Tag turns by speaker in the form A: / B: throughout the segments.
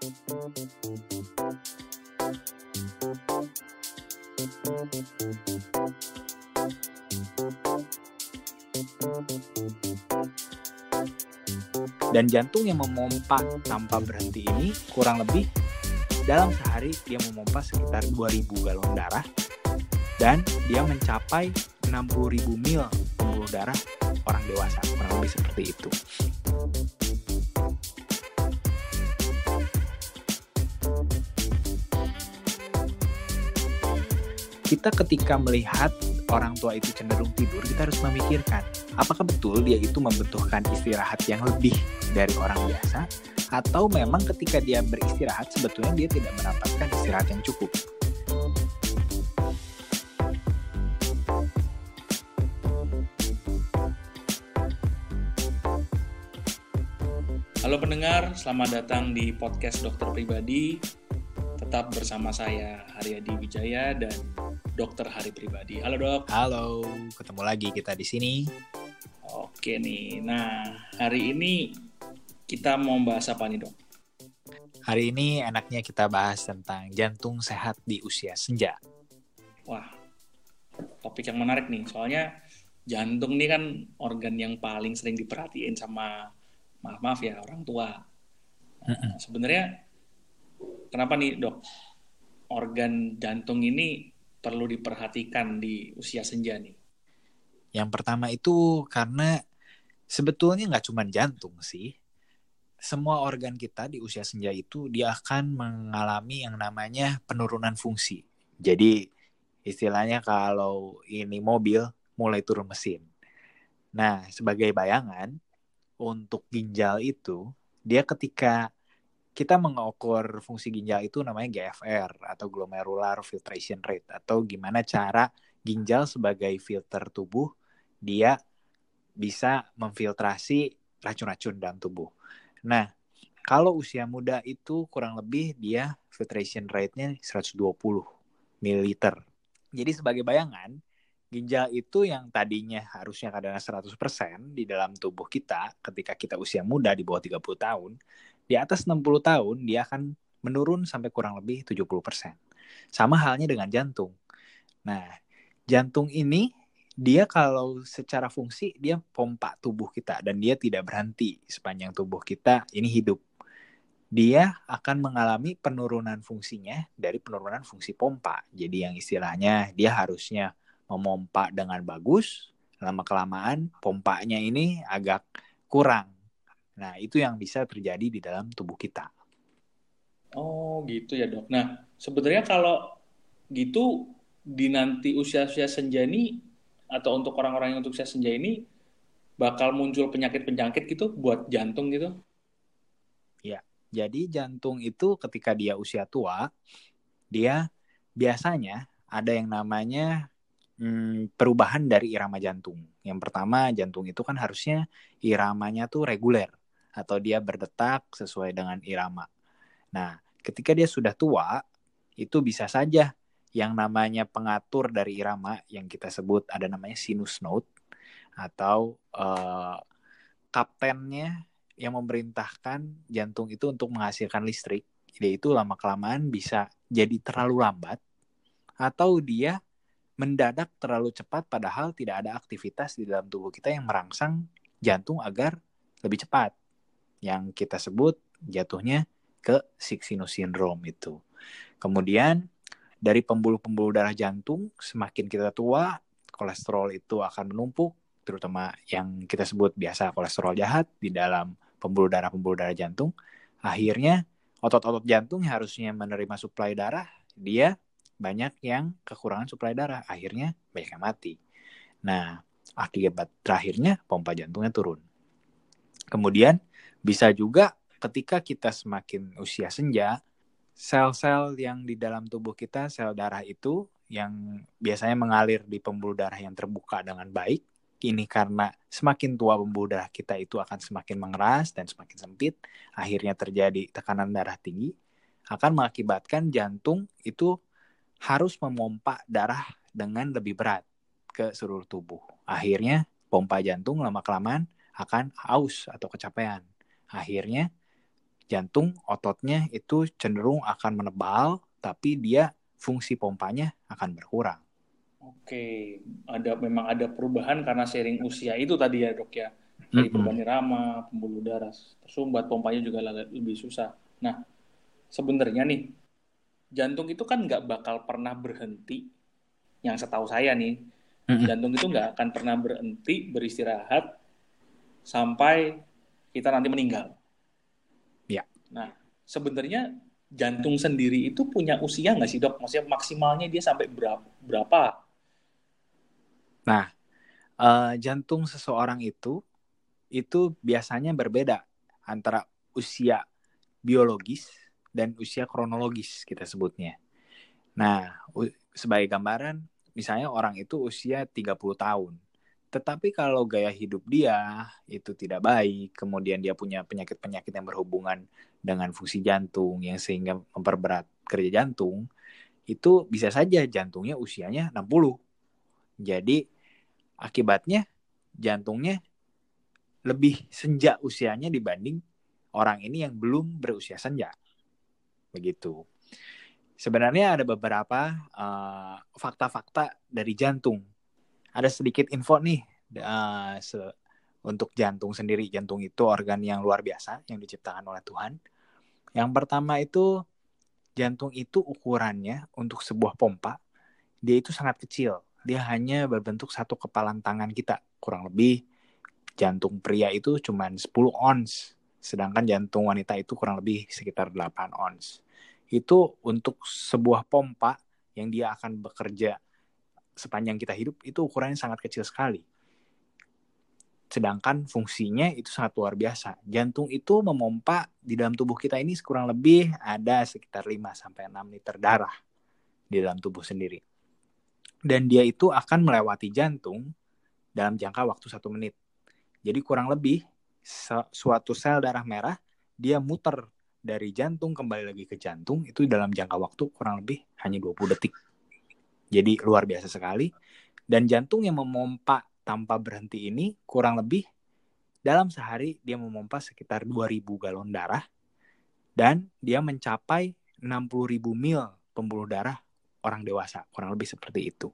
A: Dan jantung yang memompa tanpa berhenti ini kurang lebih dalam sehari dia memompa sekitar 2000 galon darah dan dia mencapai 60.000 mil pembuluh darah orang dewasa kurang lebih seperti itu. Kita ketika melihat orang tua itu cenderung tidur, kita harus memikirkan apakah betul dia itu membutuhkan istirahat yang lebih dari orang biasa atau memang ketika dia beristirahat sebetulnya dia tidak mendapatkan istirahat yang cukup.
B: Halo pendengar, selamat datang di podcast Dokter Pribadi. Tetap bersama saya Haryadi Wijaya dan Dokter Hari Pribadi. Halo dok.
A: Halo, ketemu lagi kita di sini.
B: Oke nih, nah hari ini kita mau bahas apa nih dok?
A: Hari ini enaknya kita bahas tentang jantung sehat di usia senja.
B: Wah, topik yang menarik nih. Soalnya jantung ini kan organ yang paling sering diperhatiin sama maaf maaf ya orang tua. Nah, sebenarnya kenapa nih dok organ jantung ini perlu diperhatikan di usia senja nih?
A: Yang pertama itu karena sebetulnya nggak cuma jantung sih. Semua organ kita di usia senja itu dia akan mengalami yang namanya penurunan fungsi. Jadi istilahnya kalau ini mobil mulai turun mesin. Nah, sebagai bayangan, untuk ginjal itu dia ketika kita mengukur fungsi ginjal itu namanya GFR atau glomerular filtration rate atau gimana cara ginjal sebagai filter tubuh dia bisa memfiltrasi racun-racun dalam tubuh. Nah, kalau usia muda itu kurang lebih dia filtration rate-nya 120 ml. Jadi sebagai bayangan, ginjal itu yang tadinya harusnya kadang 100% di dalam tubuh kita ketika kita usia muda di bawah 30 tahun, di atas 60 tahun dia akan menurun sampai kurang lebih 70%. Sama halnya dengan jantung. Nah, jantung ini dia kalau secara fungsi dia pompa tubuh kita dan dia tidak berhenti sepanjang tubuh kita ini hidup. Dia akan mengalami penurunan fungsinya dari penurunan fungsi pompa. Jadi yang istilahnya dia harusnya memompa dengan bagus, lama kelamaan pompanya ini agak kurang. Nah, itu yang bisa terjadi di dalam tubuh kita.
B: Oh, gitu ya, Dok. Nah, sebenarnya kalau gitu di nanti usia-usia senja ini atau untuk orang-orang yang untuk usia senja ini bakal muncul penyakit-penyakit gitu buat jantung gitu?
A: Ya, jadi jantung itu ketika dia usia tua, dia biasanya ada yang namanya hmm, perubahan dari irama jantung. Yang pertama, jantung itu kan harusnya iramanya tuh reguler atau dia berdetak sesuai dengan irama. Nah, ketika dia sudah tua, itu bisa saja yang namanya pengatur dari irama yang kita sebut ada namanya sinus node atau uh, kaptennya yang memerintahkan jantung itu untuk menghasilkan listrik, yaitu lama kelamaan bisa jadi terlalu lambat atau dia mendadak terlalu cepat padahal tidak ada aktivitas di dalam tubuh kita yang merangsang jantung agar lebih cepat. Yang kita sebut jatuhnya ke sinus syndrome itu. Kemudian dari pembuluh-pembuluh darah jantung semakin kita tua kolesterol itu akan menumpuk terutama yang kita sebut biasa kolesterol jahat di dalam pembuluh darah pembuluh darah jantung. Akhirnya otot-otot jantung yang harusnya menerima suplai darah dia banyak yang kekurangan suplai darah, akhirnya banyak yang mati. Nah, akibat terakhirnya pompa jantungnya turun. Kemudian bisa juga ketika kita semakin usia senja, sel-sel yang di dalam tubuh kita, sel darah itu yang biasanya mengalir di pembuluh darah yang terbuka dengan baik, ini karena semakin tua pembuluh darah kita itu akan semakin mengeras dan semakin sempit, akhirnya terjadi tekanan darah tinggi, akan mengakibatkan jantung itu harus memompa darah dengan lebih berat ke seluruh tubuh. Akhirnya pompa jantung lama-kelamaan akan haus atau kecapean. Akhirnya jantung ototnya itu cenderung akan menebal, tapi dia fungsi pompanya akan berkurang.
B: Oke, ada memang ada perubahan karena sering usia itu tadi ya dok ya. Dari mm -hmm. perubahan irama, pembuluh darah tersumbat, pompanya juga lebih susah. Nah, sebenarnya nih, jantung itu kan nggak bakal pernah berhenti. Yang setahu saya nih, mm -hmm. jantung itu nggak akan pernah berhenti beristirahat sampai kita nanti meninggal.
A: Ya.
B: Nah, sebenarnya jantung sendiri itu punya usia nggak sih dok? Maksudnya maksimalnya dia sampai berapa? berapa?
A: Nah, uh, jantung seseorang itu itu biasanya berbeda antara usia biologis dan usia kronologis kita sebutnya. Nah, sebagai gambaran, misalnya orang itu usia 30 tahun. Tetapi kalau gaya hidup dia itu tidak baik, kemudian dia punya penyakit-penyakit yang berhubungan dengan fungsi jantung yang sehingga memperberat kerja jantung, itu bisa saja jantungnya usianya 60 jadi akibatnya jantungnya lebih senja usianya dibanding orang ini yang belum berusia senja. Begitu. Sebenarnya ada beberapa uh, fakta-fakta dari jantung. Ada sedikit info nih uh, se untuk jantung sendiri. Jantung itu organ yang luar biasa yang diciptakan oleh Tuhan. Yang pertama itu jantung itu ukurannya untuk sebuah pompa dia itu sangat kecil dia hanya berbentuk satu kepalan tangan kita kurang lebih jantung pria itu cuma 10 ons sedangkan jantung wanita itu kurang lebih sekitar 8 ons itu untuk sebuah pompa yang dia akan bekerja sepanjang kita hidup itu ukurannya sangat kecil sekali sedangkan fungsinya itu sangat luar biasa. Jantung itu memompa di dalam tubuh kita ini kurang lebih ada sekitar 5 sampai 6 liter darah di dalam tubuh sendiri dan dia itu akan melewati jantung dalam jangka waktu satu menit. Jadi kurang lebih suatu sel darah merah dia muter dari jantung kembali lagi ke jantung itu dalam jangka waktu kurang lebih hanya 20 detik. Jadi luar biasa sekali. Dan jantung yang memompa tanpa berhenti ini kurang lebih dalam sehari dia memompa sekitar 2000 galon darah dan dia mencapai 60.000 mil pembuluh darah orang dewasa, kurang lebih seperti itu.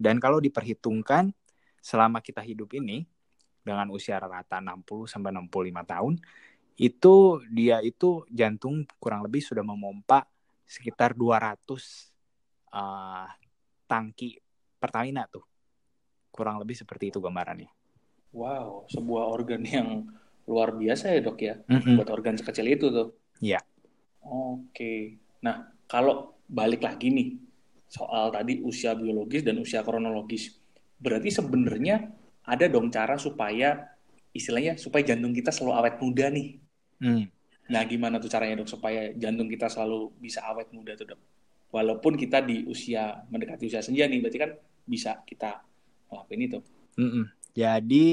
A: Dan kalau diperhitungkan selama kita hidup ini dengan usia rata 60 sampai 65 tahun, itu dia itu jantung kurang lebih sudah memompa sekitar 200 uh, tangki Pertamina tuh. Kurang lebih seperti itu gambarannya.
B: Wow, sebuah organ yang luar biasa ya dok ya, mm -hmm. buat organ sekecil itu tuh.
A: Iya.
B: Oke, nah kalau balik lagi nih soal tadi usia biologis dan usia kronologis. Berarti sebenarnya ada dong cara supaya istilahnya supaya jantung kita selalu awet muda nih. Hmm. Nah, gimana tuh caranya dok supaya jantung kita selalu bisa awet muda tuh dok? Walaupun kita di usia mendekati usia senja nih, berarti kan bisa kita ngelakuin itu.
A: Mm -mm. Jadi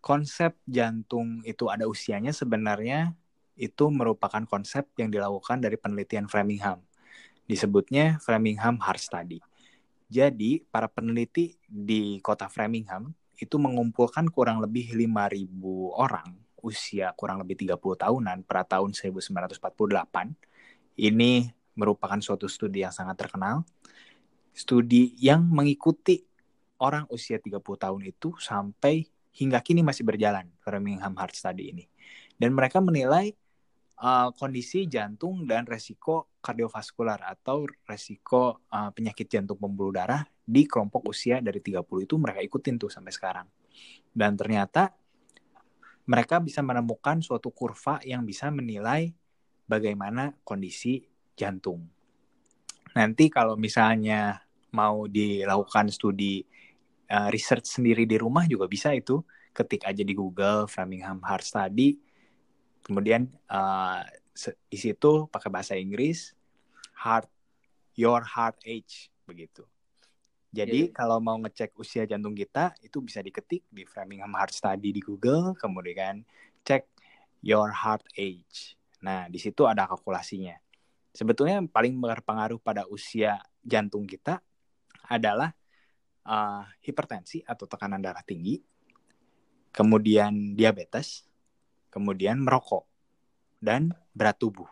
A: konsep jantung itu ada usianya sebenarnya itu merupakan konsep yang dilakukan dari penelitian Framingham disebutnya Framingham Heart Study. Jadi, para peneliti di kota Framingham itu mengumpulkan kurang lebih 5.000 orang usia kurang lebih 30 tahunan pada tahun 1948. Ini merupakan suatu studi yang sangat terkenal. Studi yang mengikuti orang usia 30 tahun itu sampai hingga kini masih berjalan Framingham Heart Study ini. Dan mereka menilai uh, kondisi jantung dan resiko kardiovaskular atau resiko uh, penyakit jantung pembuluh darah di kelompok usia dari 30 itu mereka ikutin tuh sampai sekarang. Dan ternyata mereka bisa menemukan suatu kurva yang bisa menilai bagaimana kondisi jantung. Nanti kalau misalnya mau dilakukan studi uh, research sendiri di rumah juga bisa itu. Ketik aja di Google Framingham Heart Study. Kemudian uh, di situ pakai bahasa Inggris heart your heart age begitu. Jadi yeah. kalau mau ngecek usia jantung kita itu bisa diketik di Framingham Heart Study di Google kemudian cek your heart age. Nah di situ ada kalkulasinya sebetulnya yang paling berpengaruh pada usia jantung kita adalah uh, hipertensi atau tekanan darah tinggi kemudian diabetes kemudian merokok, dan berat tubuh.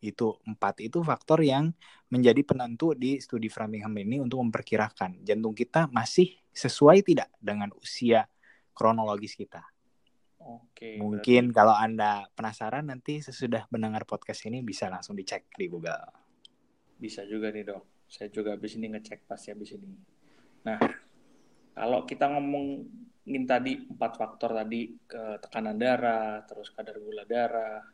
A: Itu empat itu faktor yang menjadi penentu di studi Framingham ini untuk memperkirakan jantung kita masih sesuai tidak dengan usia kronologis kita.
B: Oke.
A: Mungkin berarti... kalau Anda penasaran nanti sesudah mendengar podcast ini bisa langsung dicek di Google.
B: Bisa juga nih dok. Saya juga habis ini ngecek pasti habis ini. Nah, kalau kita ngomongin tadi empat faktor tadi ke tekanan darah, terus kadar gula darah,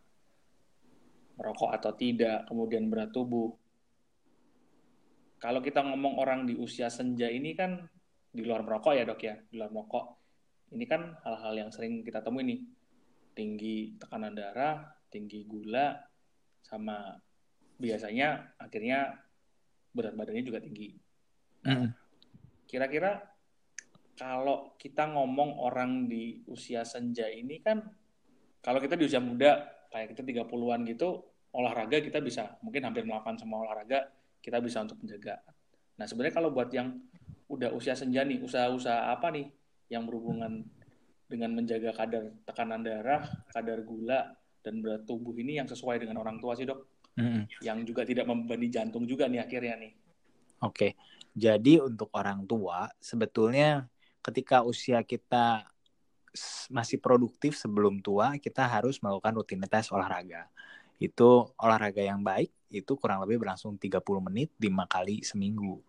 B: merokok atau tidak, kemudian berat tubuh. Kalau kita ngomong orang di usia senja ini kan di luar merokok ya dok ya, di luar merokok. Ini kan hal-hal yang sering kita temui nih. Tinggi tekanan darah, tinggi gula, sama biasanya akhirnya berat badannya juga tinggi. Nah, kira-kira kalau kita ngomong orang di usia senja ini kan, kalau kita di usia muda kayak kita 30-an gitu olahraga kita bisa mungkin hampir melakukan semua olahraga kita bisa untuk menjaga. Nah sebenarnya kalau buat yang udah usia senja nih, usaha-usaha apa nih yang berhubungan dengan menjaga kadar tekanan darah, kadar gula, dan berat tubuh ini yang sesuai dengan orang tua sih dok? Mm-hmm. Yang juga tidak membebani jantung juga nih akhirnya nih.
A: Oke, jadi untuk orang tua sebetulnya ketika usia kita masih produktif sebelum tua, kita harus melakukan rutinitas olahraga. Itu olahraga yang baik, itu kurang lebih berlangsung 30 menit 5 kali seminggu.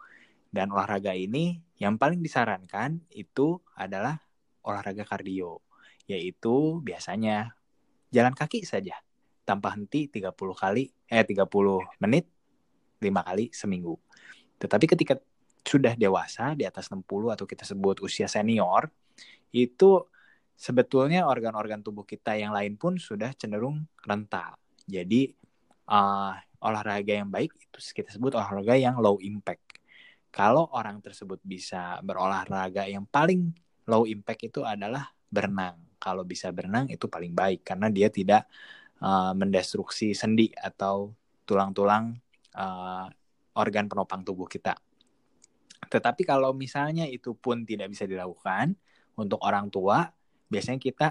A: Dan olahraga ini yang paling disarankan itu adalah olahraga kardio, yaitu biasanya jalan kaki saja tanpa henti 30 kali eh 30 menit 5 kali seminggu. Tetapi ketika sudah dewasa di atas 60 atau kita sebut usia senior, itu sebetulnya organ-organ tubuh kita yang lain pun sudah cenderung renta. Jadi uh, olahraga yang baik itu kita sebut olahraga yang low impact. Kalau orang tersebut bisa berolahraga yang paling low impact itu adalah berenang. Kalau bisa berenang itu paling baik karena dia tidak uh, mendestruksi sendi atau tulang-tulang uh, organ penopang tubuh kita. Tetapi kalau misalnya itu pun tidak bisa dilakukan untuk orang tua, biasanya kita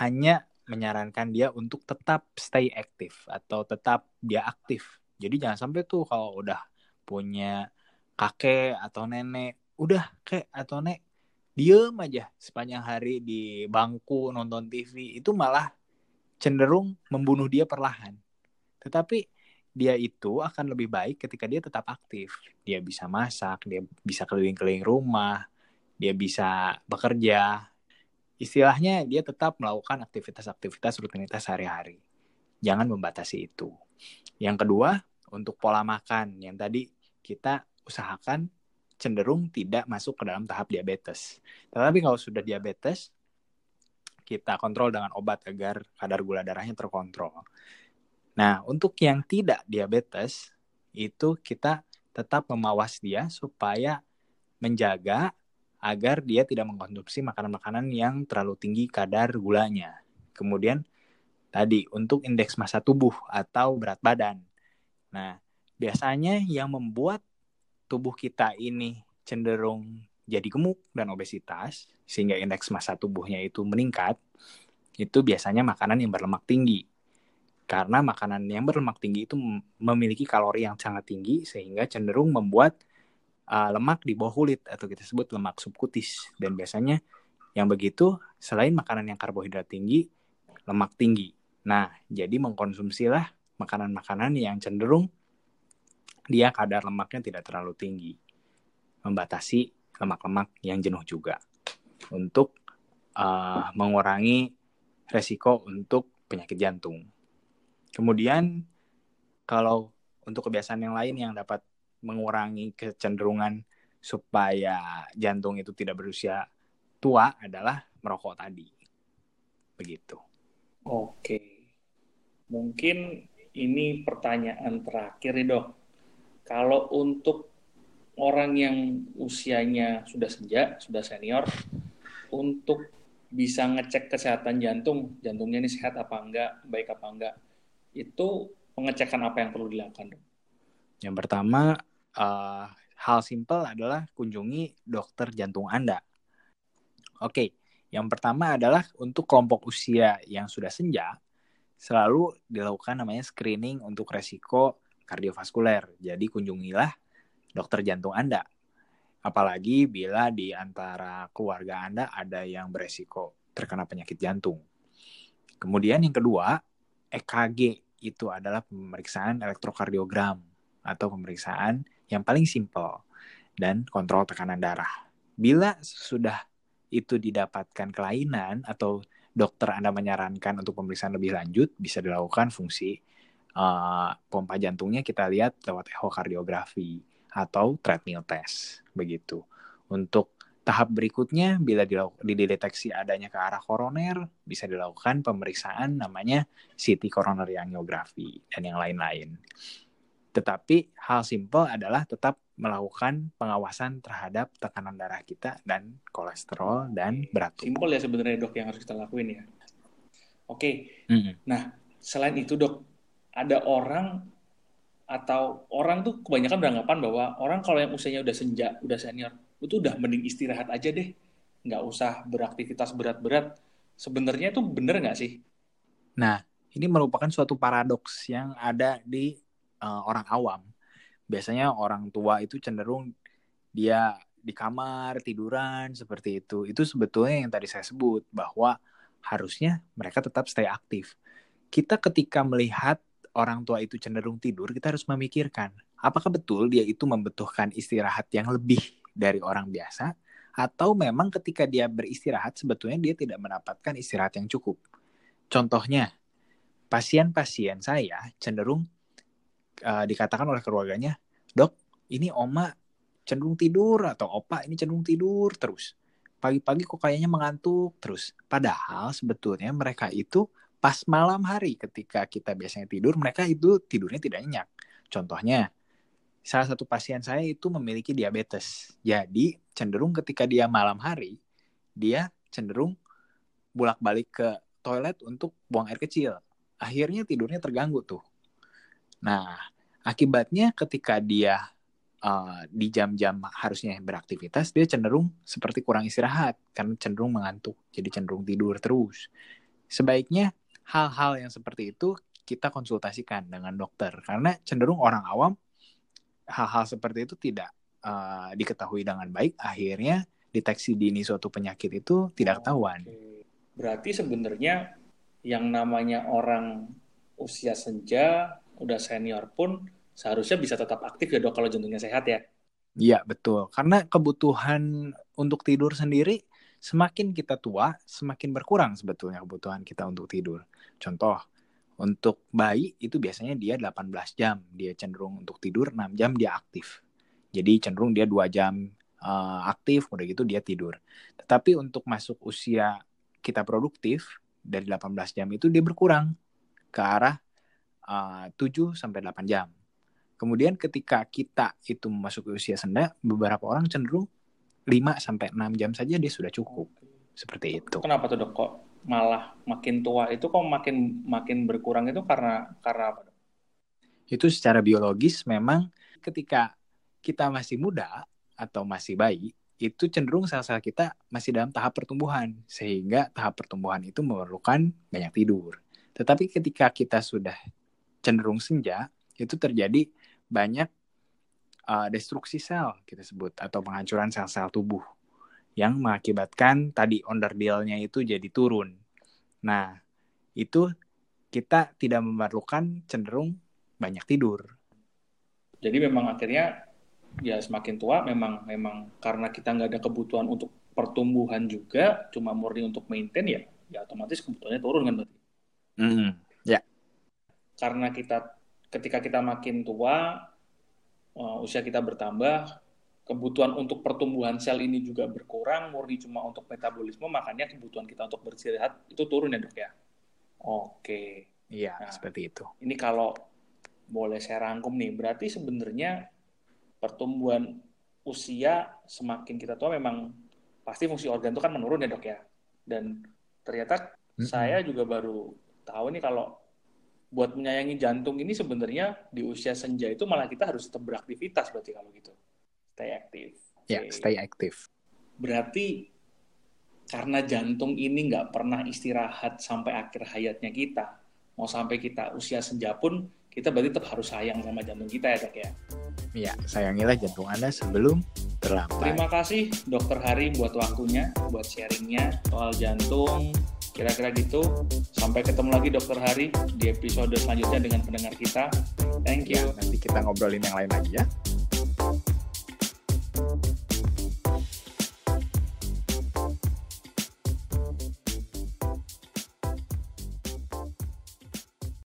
A: hanya menyarankan dia untuk tetap stay aktif atau tetap dia aktif. Jadi jangan sampai tuh kalau udah punya kakek atau nenek, udah kek atau nek diem aja sepanjang hari di bangku nonton TV itu malah cenderung membunuh dia perlahan. Tetapi dia itu akan lebih baik ketika dia tetap aktif. Dia bisa masak, dia bisa keliling-keliling rumah, dia bisa bekerja, istilahnya dia tetap melakukan aktivitas-aktivitas rutinitas sehari-hari. Jangan membatasi itu. Yang kedua, untuk pola makan yang tadi kita usahakan cenderung tidak masuk ke dalam tahap diabetes. Tetapi kalau sudah diabetes, kita kontrol dengan obat agar kadar gula darahnya terkontrol. Nah, untuk yang tidak diabetes, itu kita tetap memawas dia supaya menjaga agar dia tidak mengkonsumsi makanan-makanan yang terlalu tinggi kadar gulanya. Kemudian tadi untuk indeks massa tubuh atau berat badan. Nah, biasanya yang membuat tubuh kita ini cenderung jadi gemuk dan obesitas sehingga indeks massa tubuhnya itu meningkat, itu biasanya makanan yang berlemak tinggi. Karena makanan yang berlemak tinggi itu memiliki kalori yang sangat tinggi sehingga cenderung membuat uh, lemak di bawah kulit atau kita sebut lemak subkutis dan biasanya yang begitu selain makanan yang karbohidrat tinggi lemak tinggi nah jadi mengkonsumsilah makanan-makanan yang cenderung dia kadar lemaknya tidak terlalu tinggi membatasi lemak-lemak yang jenuh juga untuk uh, mengurangi resiko untuk penyakit jantung kemudian kalau untuk kebiasaan yang lain yang dapat mengurangi kecenderungan supaya jantung itu tidak berusia tua adalah merokok tadi. Begitu.
B: Oke. Mungkin ini pertanyaan terakhir dok. Kalau untuk orang yang usianya sudah senja, sudah senior, untuk bisa ngecek kesehatan jantung, jantungnya ini sehat apa enggak, baik apa enggak, itu pengecekan apa yang perlu dilakukan?
A: Yang pertama uh, hal simpel adalah kunjungi dokter jantung Anda. Oke, yang pertama adalah untuk kelompok usia yang sudah senja, selalu dilakukan namanya screening untuk resiko kardiovaskuler. Jadi kunjungilah dokter jantung Anda. Apalagi bila di antara keluarga Anda ada yang beresiko terkena penyakit jantung. Kemudian yang kedua, EKG itu adalah pemeriksaan elektrokardiogram atau pemeriksaan yang paling simpel dan kontrol tekanan darah. Bila sudah itu didapatkan kelainan atau dokter Anda menyarankan untuk pemeriksaan lebih lanjut, bisa dilakukan fungsi uh, pompa jantungnya kita lihat lewat echokardiografi atau treadmill test begitu. Untuk tahap berikutnya bila dideteksi adanya ke arah koroner bisa dilakukan pemeriksaan namanya CT coronary angiography dan yang lain-lain. Tetapi hal simpel adalah tetap melakukan pengawasan terhadap tekanan darah kita dan kolesterol dan berat
B: tubuh. Simpel ya sebenarnya dok yang harus kita lakuin ya. Oke. Mm -hmm. Nah selain itu dok ada orang atau orang tuh kebanyakan beranggapan bahwa orang kalau yang usianya udah senja, udah senior, itu udah mending istirahat aja deh, nggak usah beraktivitas berat-berat. Sebenarnya itu bener nggak sih?
A: Nah, ini merupakan suatu paradoks yang ada di uh, orang awam biasanya orang tua itu cenderung dia di kamar tiduran seperti itu itu sebetulnya yang tadi saya sebut bahwa harusnya mereka tetap stay aktif kita ketika melihat orang tua itu cenderung tidur kita harus memikirkan apakah betul dia itu membutuhkan istirahat yang lebih dari orang biasa atau memang ketika dia beristirahat sebetulnya dia tidak mendapatkan istirahat yang cukup contohnya pasien-pasien saya cenderung uh, dikatakan oleh keluarganya, dok, ini oma cenderung tidur atau opa ini cenderung tidur terus. Pagi-pagi kok kayaknya mengantuk terus. Padahal sebetulnya mereka itu pas malam hari ketika kita biasanya tidur, mereka itu tidurnya tidak nyenyak. Contohnya, salah satu pasien saya itu memiliki diabetes. Jadi cenderung ketika dia malam hari, dia cenderung bolak-balik ke toilet untuk buang air kecil. Akhirnya tidurnya terganggu tuh. Nah, akibatnya ketika dia uh, di jam-jam harusnya beraktivitas, dia cenderung seperti kurang istirahat karena cenderung mengantuk, jadi cenderung tidur terus. Sebaiknya hal-hal yang seperti itu kita konsultasikan dengan dokter karena cenderung orang awam hal-hal seperti itu tidak uh, diketahui dengan baik, akhirnya deteksi dini suatu penyakit itu tidak ketahuan.
B: Berarti sebenarnya yang namanya orang usia senja udah senior pun seharusnya bisa tetap aktif ya dok kalau jantungnya sehat ya.
A: Iya betul, karena kebutuhan untuk tidur sendiri semakin kita tua semakin berkurang sebetulnya kebutuhan kita untuk tidur. Contoh, untuk bayi itu biasanya dia 18 jam, dia cenderung untuk tidur 6 jam dia aktif. Jadi cenderung dia 2 jam uh, aktif, udah gitu dia tidur. Tetapi untuk masuk usia kita produktif dari 18 jam itu dia berkurang ke arah uh, 7 sampai 8 jam. Kemudian ketika kita itu memasuki usia senda, beberapa orang cenderung 5 sampai 6 jam saja dia sudah cukup. Seperti itu.
B: Kenapa tuh dok kok malah makin tua itu kok makin makin berkurang itu karena karena apa dok?
A: Itu secara biologis memang ketika kita masih muda atau masih bayi itu cenderung sel-sel kita masih dalam tahap pertumbuhan sehingga tahap pertumbuhan itu memerlukan banyak tidur. Tetapi ketika kita sudah cenderung senja itu terjadi banyak uh, destruksi sel kita sebut atau penghancuran sel-sel tubuh yang mengakibatkan tadi onderdilnya itu jadi turun. Nah, itu kita tidak memerlukan cenderung banyak tidur.
B: Jadi memang akhirnya ya semakin tua memang memang karena kita nggak ada kebutuhan untuk pertumbuhan juga, cuma murni untuk maintain ya, ya otomatis kebutuhannya turun kan berarti.
A: Mm, ya
B: karena kita ketika kita makin tua uh, usia kita bertambah kebutuhan untuk pertumbuhan sel ini juga berkurang murni cuma untuk metabolisme makanya kebutuhan kita untuk beristirahat itu turun ya dok ya? Oke.
A: Iya nah, seperti itu.
B: ini kalau boleh saya rangkum nih berarti sebenarnya pertumbuhan usia semakin kita tua memang pasti fungsi organ itu kan menurun ya dok ya? Dan ternyata mm -hmm. saya juga baru tahu nih kalau buat menyayangi jantung ini sebenarnya di usia senja itu malah kita harus tetap beraktivitas berarti kalau gitu. Stay aktif.
A: Ya, yeah, stay aktif.
B: Berarti karena jantung ini nggak pernah istirahat sampai akhir hayatnya kita, mau sampai kita usia senja pun kita berarti tetap harus sayang sama jantung kita ya dok ya.
A: Iya, sayangilah jantung Anda sebelum terlambat.
B: Terima kasih dokter Hari buat waktunya, buat sharingnya soal jantung. Kira-kira gitu. Sampai ketemu lagi dokter Hari di episode selanjutnya dengan pendengar kita. Thank you.
A: Ya, nanti kita ngobrolin yang lain lagi ya.